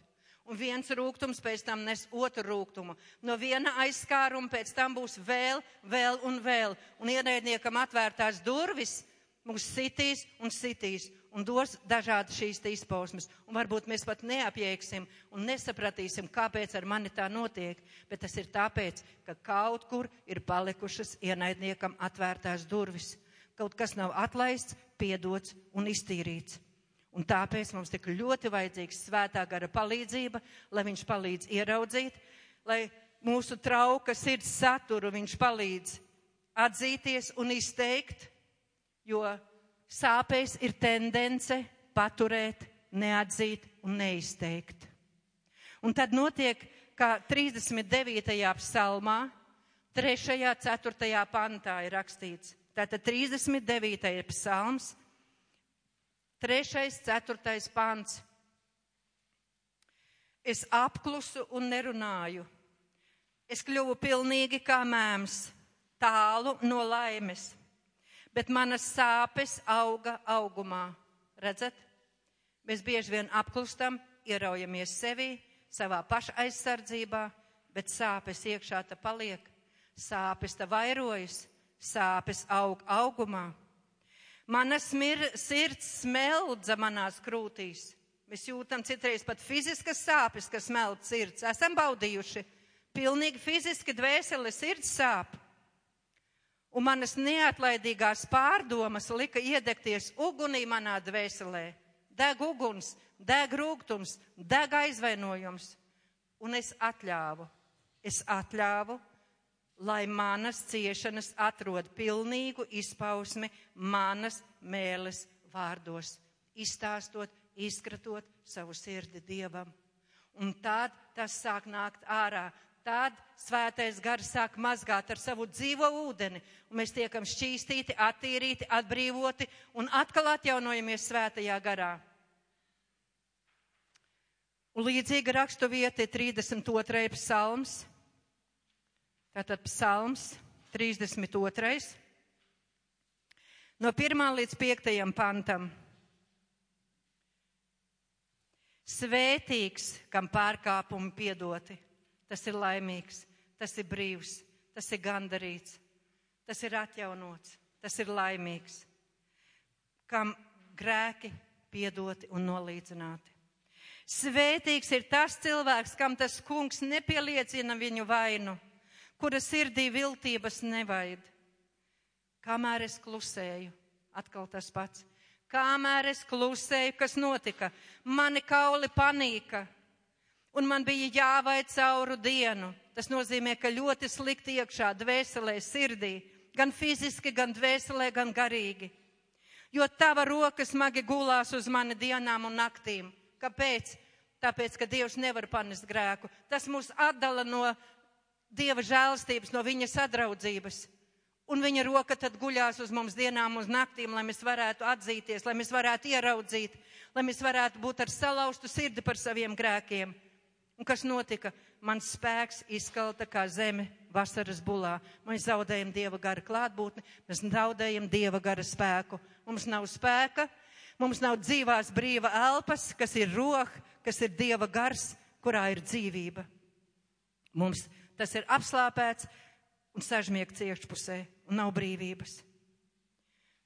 Un viens rūgtums pēc tam nes otru rūgtumu. No viena aizskāruma pēc tam būs vēl, vēl un vēl. Un ienaidniekam atvērtās durvis mūs sitīs un sitīs un dos dažādi šīs izpausmes. Un varbūt mēs pat neapjēgsim un nesapratīsim, kāpēc ar mani tā notiek, bet tas ir tāpēc, ka kaut kur ir palikušas ienaidniekam atvērtās durvis. Kaut kas nav atlaists, piedots un iztīrīts. Un tāpēc mums tik ļoti vajadzīgs svētā gara palīdzība, lai viņš palīdz ieraudzīt, lai mūsu trauka sirds saturu viņš palīdz atzīties un izteikt, jo sāpēs ir tendence paturēt, neatzīt un neizteikt. Un tad notiek, kā 39. psalmā, 3. 4. pantā ir rakstīts. Tātad 39. psalms, 3. 4. pants. Es apklusu un nerunāju. Es kļuvu pilnīgi kā mēms, tālu no laimes bet manas sāpes auga augumā. Redzat? Mēs bieži vien apklustam, ieraujamies sevi, savā paša aizsardzībā, bet sāpes iekšā ta paliek, sāpes ta vairojas, sāpes aug augumā. Mana smir, sirds smeldza manās krūtīs. Mēs jūtam citreiz pat fiziskas sāpes, kas smeld sirds. Esam baudījuši. Pilnīgi fiziski dvēseli sirds sāp un manas neatlaidīgās pārdomas lika iedegties ugunī manā dvēselē. Deg uguns, deg rūgtums, deg aizvainojums. Un es atļāvu, es atļāvu, lai manas ciešanas atrod pilnīgu izpausmi manas mēles vārdos, izstāstot, izkratot savu sirdi Dievam. Un tad tas sāk nākt ārā tad svētais gars sāk mazgāt ar savu dzīvo ūdeni, un mēs tiekam šķīstīti, attīrīti, atbrīvoti un atkal atjaunojamies svētajā garā. Un līdzīga rakstu vieta ir 32. psalms. Tātad psalms 32. No 1. līdz 5. pantam. Svētīgs, kam pārkāpumi piedoti tas ir laimīgs, tas ir brīvs, tas ir gandarīts, tas ir atjaunots, tas ir laimīgs, kam grēki piedoti un nolīdzināti. Svētīgs ir tas cilvēks, kam tas kungs nepieliecina viņu vainu, kura sirdī viltības nevaid. Kamēr es klusēju, atkal tas pats. Kamēr es klusēju, kas notika? Mani kauli panīka, un man bija jāvaid cauru dienu. Tas nozīmē, ka ļoti slikti iekšā, dvēselē, sirdī, gan fiziski, gan dvēselē, gan garīgi. Jo tava roka smagi gulās uz mani dienām un naktīm. Kāpēc? Tāpēc, ka Dievs nevar panest grēku. Tas mūs atdala no Dieva žēlstības, no viņa sadraudzības. Un viņa roka tad guļās uz mums dienām un naktīm, lai mēs varētu atzīties, lai mēs varētu ieraudzīt, lai mēs varētu būt ar salauztu sirdi par saviem grēkiem. Un kas notika? Mans spēks izkalta kā zeme vasaras bulā. Mēs zaudējam Dieva gara klātbūtni, mēs zaudējam Dieva gara spēku. Mums nav spēka, mums nav dzīvās brīva elpas, kas ir roha, kas ir Dieva gars, kurā ir dzīvība. Mums tas ir apslāpēts un sažmiegts iekšpusē un nav brīvības.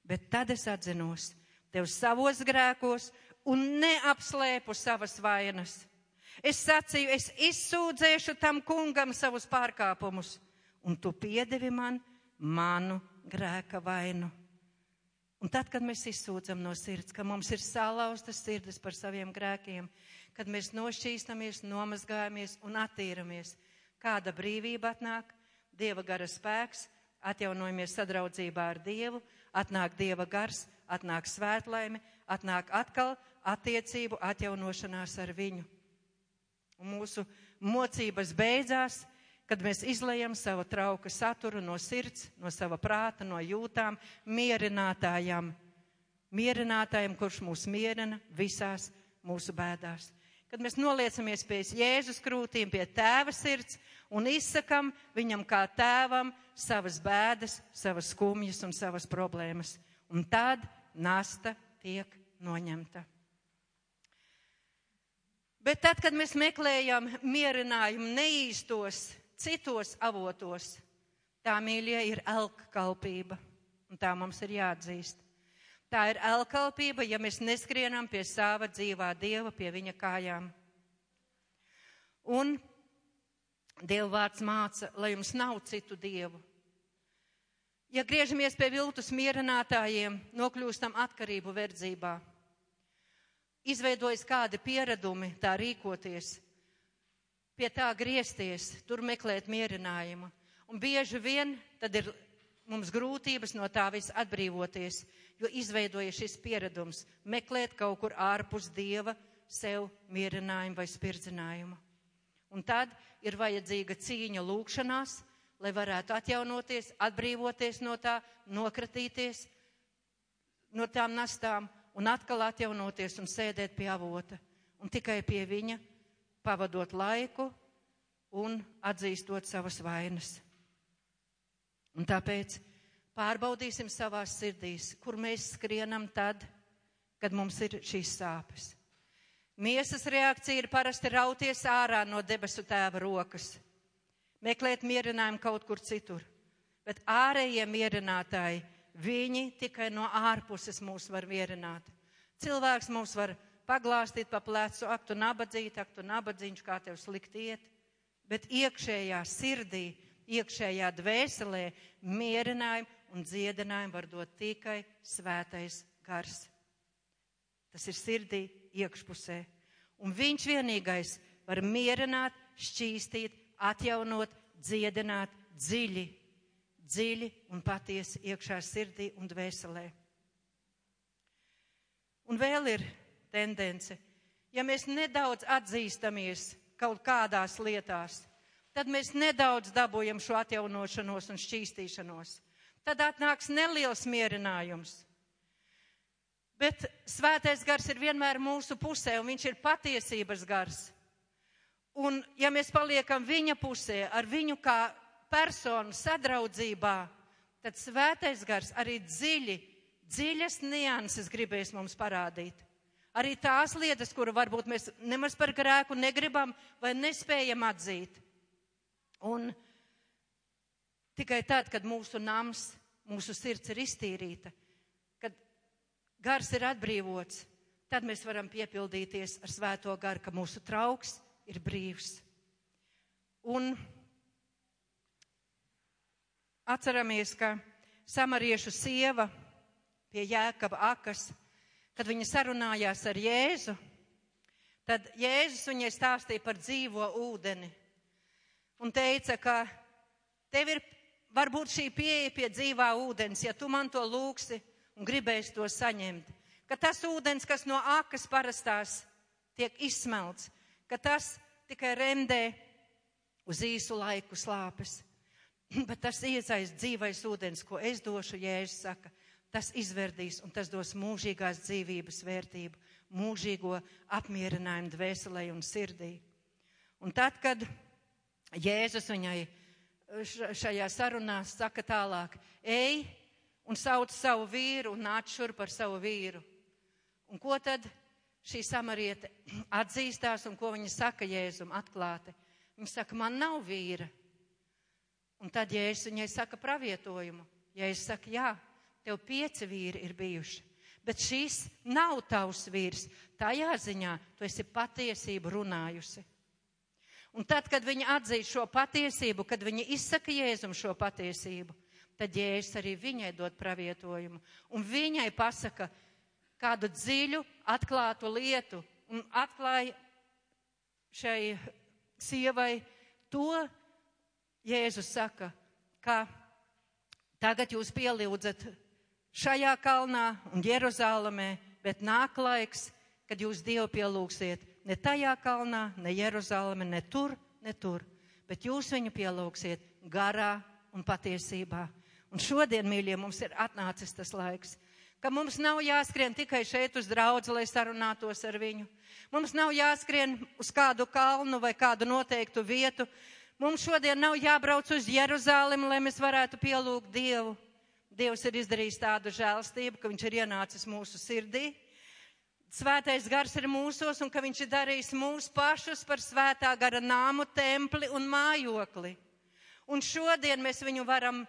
Bet tad es atzinos tev savos grēkos un neapslēpu savas vainas Es sacīju, es izsūdzēšu tam kungam savus pārkāpumus, un tu piedevi man manu grēka vainu. Un tad, kad mēs izsūdzam no sirds, ka mums ir salauztas sirdis par saviem grēkiem, kad mēs nošķīstamies, nomazgājamies un attīramies, kāda brīvība atnāk, Dieva gara spēks, atjaunojamies sadraudzībā ar Dievu, atnāk Dieva gars, atnāk svētlaime, atnāk atkal attiecību atjaunošanās ar viņu. Un mūsu mocības beidzās, kad mēs izlējam savu trauka saturu no sirds, no sava prāta, no jūtām, mierinātājam, mierinātājam, kurš mūs mierina visās mūsu bēdās. Kad mēs noliecamies pie Jēzus krūtīm, pie tēva sirds un izsakam viņam kā tēvam savas bēdas, savas skumjas un savas problēmas. Un tad nasta tiek noņemta. Bet tad, kad mēs meklējam mierinājumu neīstos, citos avotos, tā mīļie ir elkkalpība, un tā mums ir jāatzīst. Tā ir elkalpība, ja mēs neskrienam pie sava dzīvā dieva, pie viņa kājām. Un Dieva vārds māca, lai jums nav citu dievu. Ja griežamies pie viltus mierinātājiem, nokļūstam atkarību verdzībā. Izveidojas kādi pieredumi tā rīkoties, pie tā griezties, tur meklēt mierinājumu. Un bieži vien tad ir mums grūtības no tā viss atbrīvoties, jo izveidojas šis pieredums meklēt kaut kur ārpus Dieva sev mierinājumu vai spirdzinājumu. Un tad ir vajadzīga cīņa lūkšanās, lai varētu atjaunoties, atbrīvoties no tā, nokratīties no tām nastām un atkal atjaunoties un sēdēt pie avota. Un tikai pie viņa pavadot laiku un atzīstot savas vainas. Un tāpēc pārbaudīsim savās sirdīs, kur mēs skrienam tad, kad mums ir šīs sāpes. Miesas reakcija ir parasti rauties ārā no debesu tēva rokas, meklēt mierinājumu kaut kur citur. Bet ārējie mierinātāji, viņi tikai no ārpuses mūs var mierināt. Cilvēks mūs var paglāstīt pa plecu, ak, tu nabadzīt, ak, tu nabadzīņš, kā tev slikti iet. Bet iekšējā sirdī iekšējā dvēselē mierinājumu un dziedinājumu var dot tikai svētais gars. Tas ir sirdī iekšpusē. Un viņš vienīgais var mierināt, šķīstīt, atjaunot, dziedināt dziļi, dziļi un patiesi iekšā sirdī un dvēselē. Un vēl ir tendence, ja mēs nedaudz atzīstamies kaut kādās lietās, tad mēs nedaudz dabūjam šo atjaunošanos un šķīstīšanos. Tad atnāks neliels mierinājums. Bet svētais gars ir vienmēr mūsu pusē, un viņš ir patiesības gars. Un ja mēs paliekam viņa pusē, ar viņu kā personu sadraudzībā, tad svētais gars arī dziļi, dziļas nianses gribēs mums parādīt. Arī tās lietas, kuru varbūt mēs nemaz par grēku negribam vai nespējam atzīt. Un tikai tad, kad mūsu nams, mūsu sirds ir iztīrīta, kad gars ir atbrīvots, tad mēs varam piepildīties ar svēto garu, ka mūsu trauks ir brīvs. Un atceramies, ka samariešu sieva pie Jēkaba akas, kad viņa sarunājās ar Jēzu, tad Jēzus viņai stāstīja par dzīvo ūdeni un teica, ka tev ir varbūt šī pieeja pie dzīvā ūdens, ja tu man to lūksi un gribēsi to saņemt. Ka tas ūdens, kas no akas parastās tiek izsmelts, ka tas tikai remdē uz īsu laiku slāpes. *laughs* Bet tas iesaist dzīvais ūdens, ko es došu, Jēzus saka, tas izverdīs un tas dos mūžīgās dzīvības vērtību, mūžīgo apmierinājumu dvēselē un sirdī. Un tad, kad Jēzus viņai šajā sarunā saka tālāk, ej un sauc savu vīru un nāc šur par savu vīru. Un ko tad šī samariete *clears throat* atzīstās un ko viņa saka Jēzum atklāti? Viņa saka, man nav vīra. Un tad Jēzus viņai saka pravietojumu. Jēzus saka, jā, tev pieci vīri ir bijuši. Bet šīs nav tavs vīrs. Tajā ziņā tu esi patiesību runājusi. Un tad, kad viņa atzīst šo patiesību, kad viņa izsaka Jēzum šo patiesību, tad Jēzus arī viņai dod pravietojumu. Un viņai pasaka kādu dziļu, atklātu lietu un atklāja šai sievai to, Jēzus saka, ka tagad jūs pielūdzat šajā kalnā un Jeruzalemē, bet nāk laiks, kad jūs Dievu pielūgsiet ne tajā kalnā, ne Jeruzaleme, ne tur, ne tur, bet jūs viņu pielūgsiet garā un patiesībā. Un šodien, mīļie, mums ir atnācis tas laiks, ka mums nav jāskrien tikai šeit uz draudzi, lai sarunātos ar viņu. Mums nav jāskrien uz kādu kalnu vai kādu noteiktu vietu. Mums šodien nav jābrauc uz Jeruzālemi, lai mēs varētu pielūgt Dievu. Dievs ir izdarījis tādu žēlstību, ka viņš ir ienācis mūsu sirdī svētais gars ir mūsos un ka viņš ir darījis mūs pašus par svētā gara nāmu, templi un mājokli. Un šodien mēs viņu varam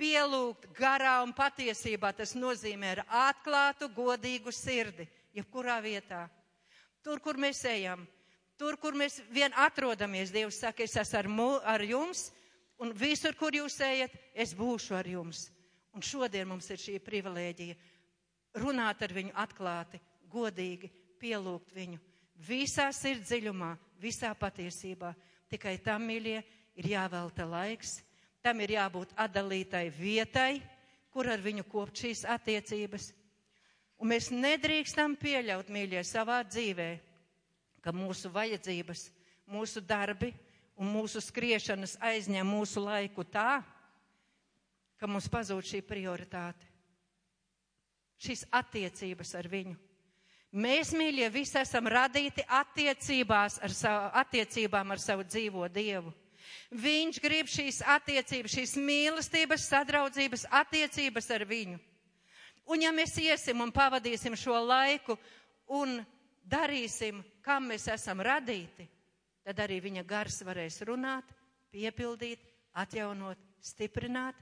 pielūgt garā un patiesībā. Tas nozīmē ar atklātu, godīgu sirdi, jebkurā vietā. Tur, kur mēs ejam, tur, kur mēs vien atrodamies, Dievs saka, es esmu ar, mu, ar jums, un visur, kur jūs ejat, es būšu ar jums. Un šodien mums ir šī privilēģija runāt ar viņu atklāti, godīgi, pielūgt viņu visā sirds dziļumā, visā patiesībā. Tikai tam, mīļie, ir jāvelta laiks, tam ir jābūt atdalītai vietai, kur ar viņu kopt šīs attiecības. Un mēs nedrīkstam pieļaut, mīļie, savā dzīvē, ka mūsu vajadzības, mūsu darbi un mūsu skriešanas aizņem mūsu laiku tā, ka mums pazūd šī prioritāte. Šīs attiecības ar viņu. Mēs, mīļie, visi esam radīti attiecībās ar savu, attiecībām ar savu dzīvo Dievu. Viņš grib šīs attiecības, šīs mīlestības, sadraudzības attiecības ar viņu. Un ja mēs iesim un pavadīsim šo laiku un darīsim, kam mēs esam radīti, tad arī viņa gars varēs runāt, piepildīt, atjaunot, stiprināt,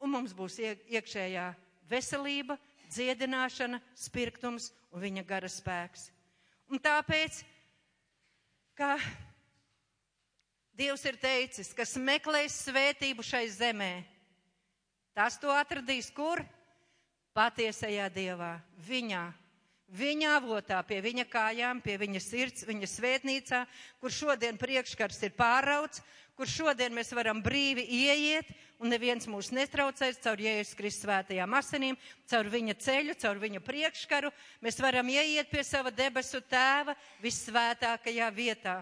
un mums būs iekšējā veselība, dziedināšana, spirktums un viņa gara spēks. Un tāpēc, ka Dievs ir teicis, kas meklēs svētību šai zemē, tas to atradīs kur? Patiesajā Dievā, viņā, viņa avotā, pie viņa kājām, pie viņa sirds, viņa svētnīcā, kur šodien priekškars ir pārauts, kur šodien mēs varam brīvi ieiet, un neviens mūs netraucēs caur Jēzus Kristus svētajām asinīm, caur viņa ceļu, caur viņa priekškaru. Mēs varam ieiet pie sava debesu tēva vissvētākajā vietā.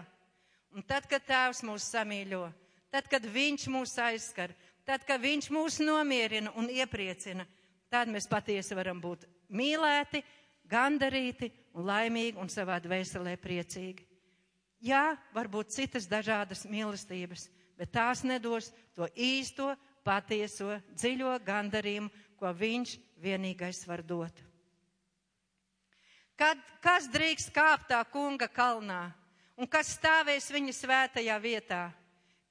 Un tad, kad Tēvs mūs samīļo, tad, kad Viņš mūs aizskar, tad, kad Viņš mūs nomierina un iepriecina, tad mēs patiesi varam būt mīlēti, gandarīti un laimīgi un savā dvēselē priecīgi. Jā, varbūt citas dažādas mīlestības, bet tās nedos to īsto, patieso, dziļo gandarījumu, ko viņš vienīgais var dot. Kad, kas drīkst kāpt tā kunga kalnā? un kas stāvēs viņa svētajā vietā,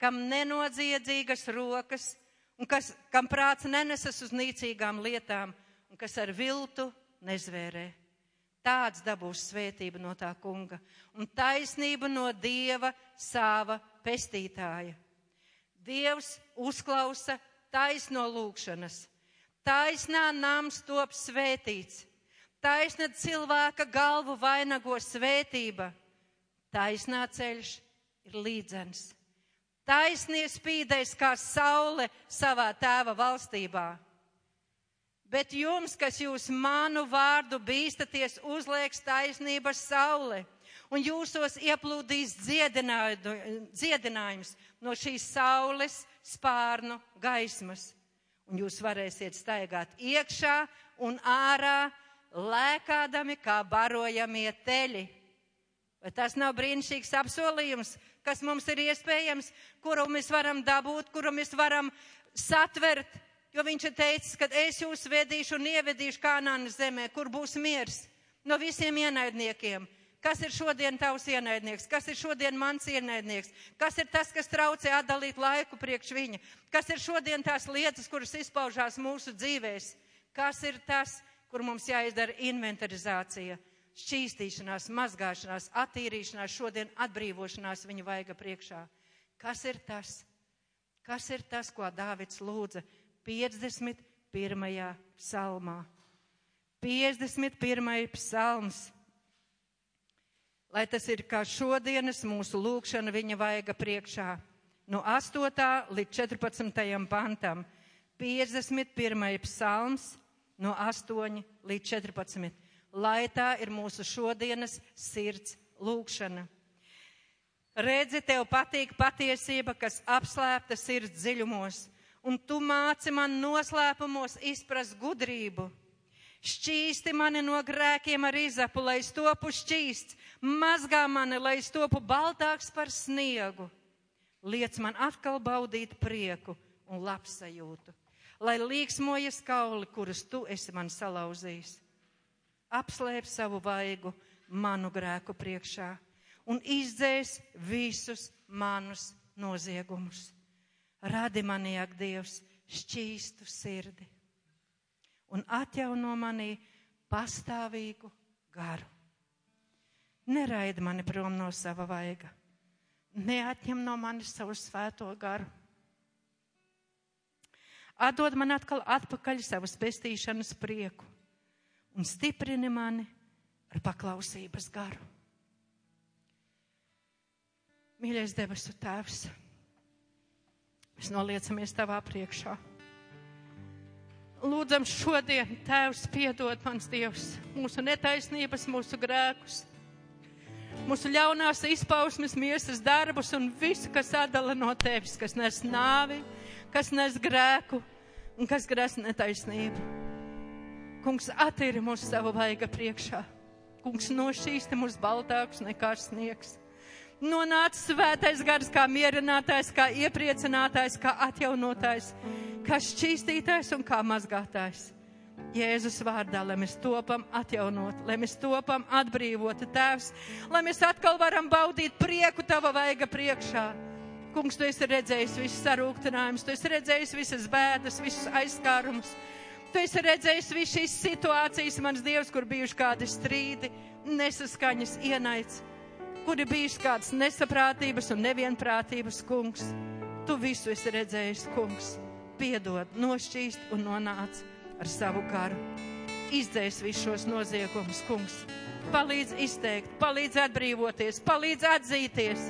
kam nenodziedzīgas rokas, un kas, kam prāts nenesas uz nīcīgām lietām, un kas ar viltu nezvērē. Tāds dabūs svētība no tā kunga un taisnība no Dieva sava pestītāja. Dievs uzklausa taisno lūgšanas. Taisnā nams top svētīts. Taisna cilvēka galvu vainago svētība Taisnā ceļš ir līdzens. Taisnie spīdēs kā saule savā tēva valstībā. Bet jums, kas jūs manu vārdu bīstaties, uzlieks taisnības saule, un jūsos ieplūdīs dziedinājums no šīs saules spārnu gaismas. Un jūs varēsiet staigāt iekšā un ārā, lēkādami kā barojamie teļi. Vai tas nav brīnišķīgs apsolījums, kas mums ir iespējams, kuru mēs varam dabūt, kuru mēs varam satvert? Jo viņš ir teicis, ka es jūs vedīšu un ievedīšu Kanānas zemē, kur būs miers no visiem ienaidniekiem. Kas ir šodien tavs ienaidnieks? Kas ir šodien mans ienaidnieks? Kas ir tas, kas traucē atdalīt laiku priekš viņa? Kas ir šodien tās lietas, kuras izpaužās mūsu dzīvēs? Kas ir tas, kur mums jāizdara inventarizācija? šķīstīšanās, mazgāšanās, attīrīšanās, šodien atbrīvošanās viņa vaiga priekšā. Kas ir tas? Kas ir tas, ko Dāvids lūdza 51. psalmā? 51. psalms. Lai tas ir kā šodienas mūsu lūkšana viņa vaiga priekšā. No 8. līdz 14. pantam. 51. psalms no 8 līdz 14 lai tā ir mūsu šodienas sirds lūkšana. Redzi, tev patīk patiesība, kas apslēpta sirds dziļumos, un tu māci man noslēpumos izprast gudrību. Šķīsti mani no grēkiem ar izapu, lai es topu šķīsts, mazgā mani, lai es topu baltāks par sniegu. Liec man atkal baudīt prieku un labsajūtu, lai līksmojas kauli, kurus tu esi man salauzījis apslēp savu vaigu manu grēku priekšā un izdzēs visus manus noziegumus. Radi manī, ak, Dievs, šķīstu sirdi un atjauno manī pastāvīgu garu. Neraida mani prom no sava vaiga, neatņem no manis savu svēto garu. Atdod man atkal atpakaļ savas pestīšanas prieku un stiprini mani ar paklausības garu. Mīļais debesu Tēvs, mēs noliecamies Tavā priekšā. Lūdzam šodien, Tēvs, piedod mans Dievs, mūsu netaisnības, mūsu grēkus, mūsu ļaunās izpausmes, miesas darbus un visu, kas atdala no Tevis, kas nes nāvi, kas nes grēku un kas grēs netaisnību. Kungs, attīri mūsu savu vaiga priekšā. Kungs, nošķīsti mūs baltākus nekā sniegs nonāca svētais gars kā mierinātājs, kā iepriecinātājs, kā atjaunotājs, kā šķīstītājs un kā mazgātājs. Jēzus vārdā, lai mēs topam atjaunot, lai mēs topam atbrīvoti tēvs, lai mēs atkal varam baudīt prieku tava vaiga priekšā. Kungs, tu esi redzējis visus sarūktinājumus, tu esi redzējis visas bēdas, visus aizskārumus. Tu esi redzējis visas šīs situācijas, mans Dievs, kur bijuši kādi strīdi, nesaskaņas, ienaids kur ir bijušas kādas nesaprātības un nevienprātības, kungs. Tu visu esi redzējis, kungs. Piedod, nošķīst un nonāc ar savu garu. Izdzēs visus šos noziegumus, kungs. Palīdz izteikt, palīdz atbrīvoties, palīdz atzīties,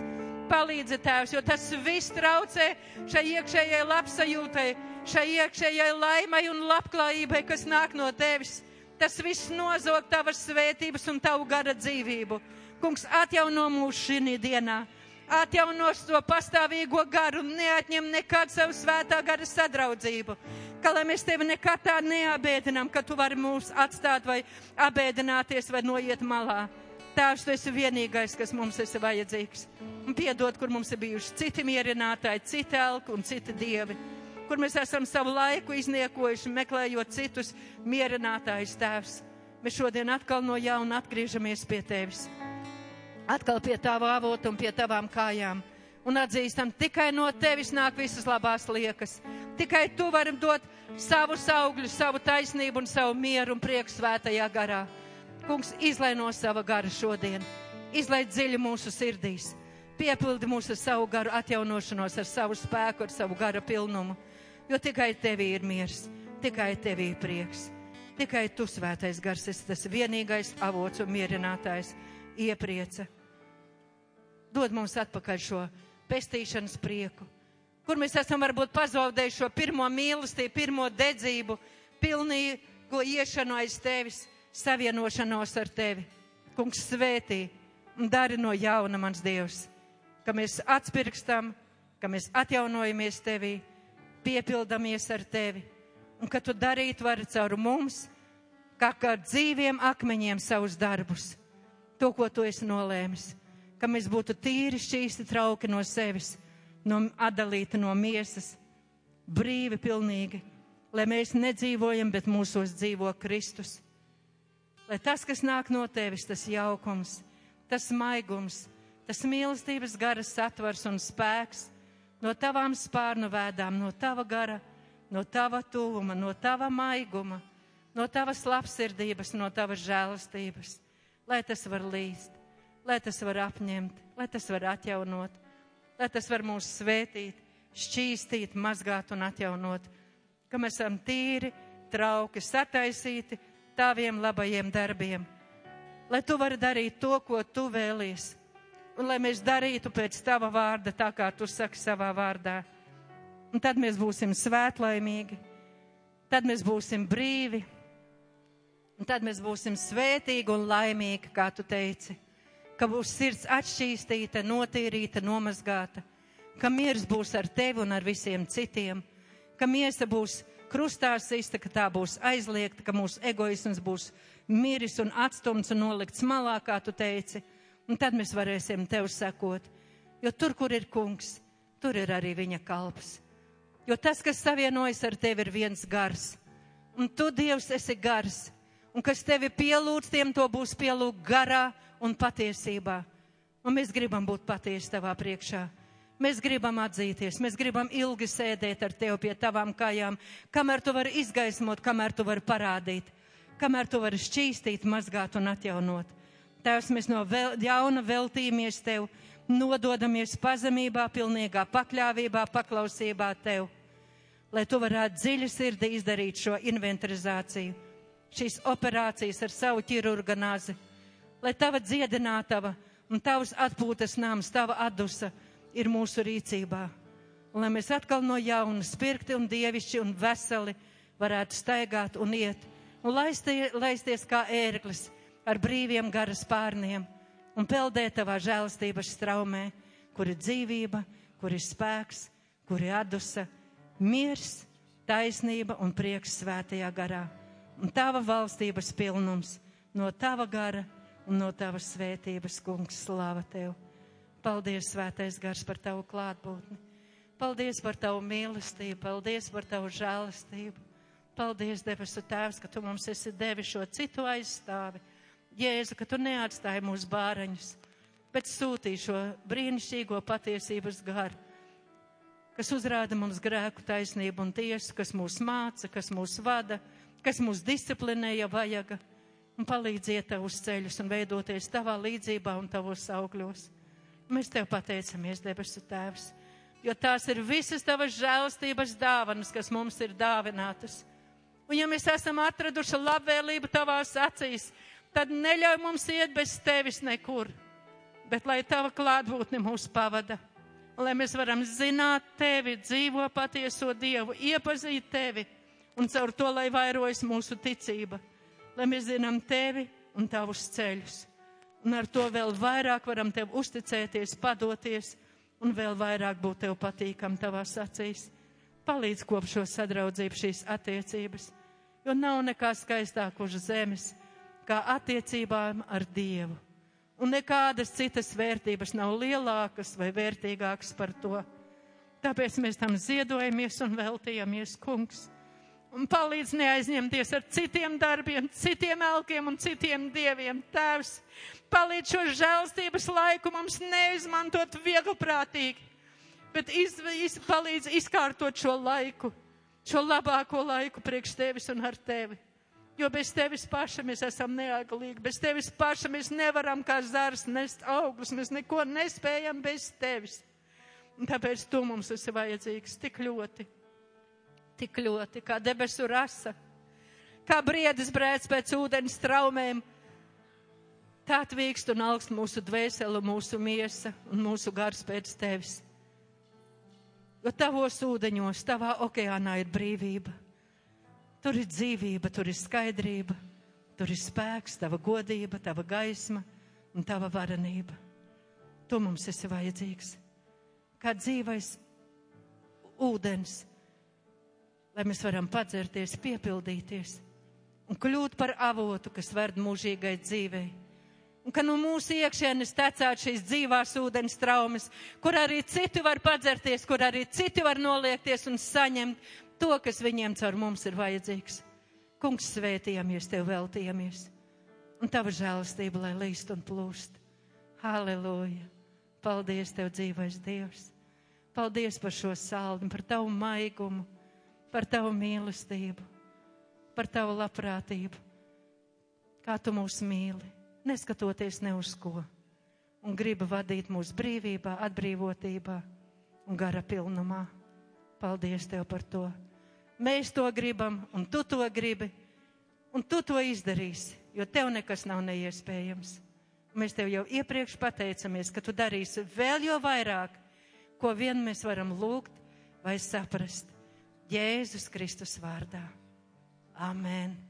palīdzi tēvs, jo tas viss traucē šai iekšējai labsajūtai, šai iekšējai laimai un labklājībai, kas nāk no tevis. Tas viss nozog tavas svētības un tavu gara dzīvību. Kungs, atjauno mūs šī dienā. Atjaunos to pastāvīgo garu neatņem nekādu savu svētā gara sadraudzību. Ka lai mēs tevi nekad tā neabēdinām, ka tu vari mūs atstāt vai abēdināties vai noiet malā. Tēvs, tu esi vienīgais, kas mums esi vajadzīgs. Un piedod, kur mums ir bijuši citi mierinātāji, citi elki un citi dievi. Kur mēs esam savu laiku izniekojuši, meklējot citus mierinātājus, Tēvs. Mēs šodien atkal no jauna atgriežamies pie Tevis atkal pie tava avota un pie tavām kājām. Un atzīstam, tikai no tevis nāk visas labās liekas. Tikai tu vari dot savu augļu, savu taisnību un savu mieru un prieku svētajā garā. Kungs, izlai no sava gara šodien, izlai dziļi mūsu sirdīs, piepildi mūsu savu garu atjaunošanos ar savu spēku, ar savu gara pilnumu. Jo tikai tevī ir miers, tikai tevī ir prieks. Tikai tu, svētais gars, esi tas vienīgais avots un mierinātājs, ieprieca dod mums atpakaļ šo pestīšanas prieku, kur mēs esam varbūt pazaudējuši šo pirmo mīlestību, pirmo dedzību, pilnīgo iešanu aiz tevis, savienošanos ar tevi. Kungs svētī un dari no jauna mans Dievs, ka mēs atspirkstam, ka mēs atjaunojamies tevī, piepildamies ar tevi un ka tu darīt vari caur mums, kā ar dzīviem akmeņiem savus darbus, to, ko tu esi nolēmis ka mēs būtu tīri, šķīsti trauki no sevis, no, atdalīti no miesas, brīvi pilnīgi, lai mēs nedzīvojam, bet mūsos dzīvo Kristus. Lai tas, kas nāk no tevis, tas jaukums, tas maigums, tas mīlestības garas satvars un spēks, no tavām spārnu vēdām, no tava gara, no tava tuvuma, no tava maiguma, no tavas labsirdības, no tavas žēlastības, lai tas var līst lai tas var apņemt, lai tas var atjaunot, lai tas var mūs svētīt, šķīstīt, mazgāt un atjaunot, ka mēs esam tīri, trauki, sataisīti taviem labajiem darbiem, lai tu vari darīt to, ko tu vēlies, un lai mēs darītu pēc tava vārda, tā kā tu saki savā vārdā. Un tad mēs būsim svētlaimīgi, tad mēs būsim brīvi, un tad mēs būsim svētīgi un laimīgi, kā tu teici ka būs sirds atšķīstīta, notīrīta, nomazgāta, ka miers būs ar tevi un ar visiem citiem, ka miesa būs krustā sista, ka tā būs aizliegta, ka mūsu egoisms būs miris un atstumts un nolikts malā, kā tu teici, un tad mēs varēsim tev sekot, jo tur, kur ir kungs, tur ir arī viņa kalps. Jo tas, kas savienojas ar tevi, ir viens gars, un tu, Dievs, esi gars, un kas tevi pielūdz, tiem to būs pielūgt garā un patiesībā. Un mēs gribam būt patiesi tavā priekšā. Mēs gribam atzīties, mēs gribam ilgi sēdēt ar tevi pie tavām kājām, kamēr tu vari izgaismot, kamēr tu vari parādīt, kamēr tu vari šķīstīt, mazgāt un atjaunot. Tēvs, mēs no vēl, jauna veltīmies tev, nododamies pazemībā, pilnīgā pakļāvībā, paklausībā tev, lai tu varētu dziļi sirdī izdarīt šo inventarizāciju, šīs operācijas ar savu ķirurganāzi, lai tava dziedinātava un tavs atpūtas nams, tava atdusa ir mūsu rīcībā. Un lai mēs atkal no jauna spirkti un dievišķi un veseli varētu staigāt un iet un laistie, laisties kā ērglis ar brīviem garas pārniem un peldēt tavā žēlastības straumē, kur ir dzīvība, kur ir spēks, kur ir atdusa, miers, taisnība un prieks svētajā garā. Un tava valstības pilnums no tava gara un no tavas svētības, kungs, slāva tev! Paldies, Svētais Gars, par tavu klātbūtni. Paldies par tavu mīlestību, paldies par tavu žēlastību. Paldies, debesu Tēvs, ka tu mums esi devis šo citu aizstāvi. Jēzu, ka tu neatstāji mūsu bāraņus, bet sūtīji šo brīnišķīgo patiesības garu, kas uzrāda mums grēku taisnību un tiesu, kas mūs māca, kas mūs vada, kas mūs disciplinē, ja vajaga, un palīdziet tev uz ceļus un veidoties tavā līdzībā un tavos augļos. Mēs tev pateicamies, debesu Tēvs, jo tās ir visas tavas žēlastības dāvanas, kas mums ir dāvinātas. Un ja mēs esam atraduši labvēlību tavās acīs, tad neļauj mums iet bez tevis nekur, bet lai tava klātbūtne mūs pavada, lai mēs varam zināt tevi, dzīvo patieso Dievu, iepazīt tevi, un caur to, lai vairojas mūsu ticība, lai mēs zinām tevi un tavus ceļus un ar to vēl vairāk varam tev uzticēties, padoties un vēl vairāk būt tev patīkam tavās acīs. Palīdz kop šo sadraudzību, šīs attiecības, jo nav nekā skaistāk uz zemes kā attiecībām ar Dievu. Un nekādas citas vērtības nav lielākas vai vērtīgākas par to. Tāpēc mēs tam ziedojamies un veltījamies, kungs un palīdz neaizņemties ar citiem darbiem, citiem elkiem un citiem dieviem. Tēvs, palīdz šo žēlstības laiku mums neizmantot vieglprātīgi, bet iz, iz, palīdz izkārtot šo laiku, šo labāko laiku priekš tevis un ar tevi. Jo bez tevis paša mēs esam neaglīgi, bez tevis paša mēs nevaram kā zars nest augļus, mēs neko nespējam bez tevis. Un tāpēc tu mums esi vajadzīgs tik ļoti tik ļoti, kā debesu rasa, kā briedis brēc pēc ūdens traumēm. Tā tvīkst un augst mūsu dvēseli, mūsu miesa un mūsu gars pēc tevis. Jo tavos ūdeņos, tavā okeānā ir brīvība. Tur ir dzīvība, tur ir skaidrība, tur ir spēks, tava godība, tava gaisma un tava varenība. Tu mums esi vajadzīgs. Kā dzīvais ūdens, lai mēs varam padzerties, piepildīties un kļūt par avotu, kas ved mūžīgai dzīvei. Un ka no mūsu iekšienes tecāt šīs dzīvās ūdens traumas, kur arī citi var padzerties, kur arī citi var noliekties un saņemt to, kas viņiem caur mums ir vajadzīgs. Kungs, svētījamies, tev veltījamies, un tava žēlastība, lai līst un plūst. Halleluja! Paldies, tev dzīvais Dievs! Paldies par šo saldu, par tavu maigumu! Par tavu mīlestību, par tavu labprātību, kā tu mūs mīli, neskatoties ne uz ko, un gribi vadīt mūsu brīvībā, atbrīvotībā un gara pilnumā. Paldies tev par to! Mēs to gribam, un tu to gribi, un tu to izdarīsi, jo tev nekas nav neiespējams. Mēs tev jau iepriekš pateicamies, ka tu darīsi vēl jo vairāk, ko vien mēs varam lūgt vai saprast. Jēzus Kristus vārdā. Amen.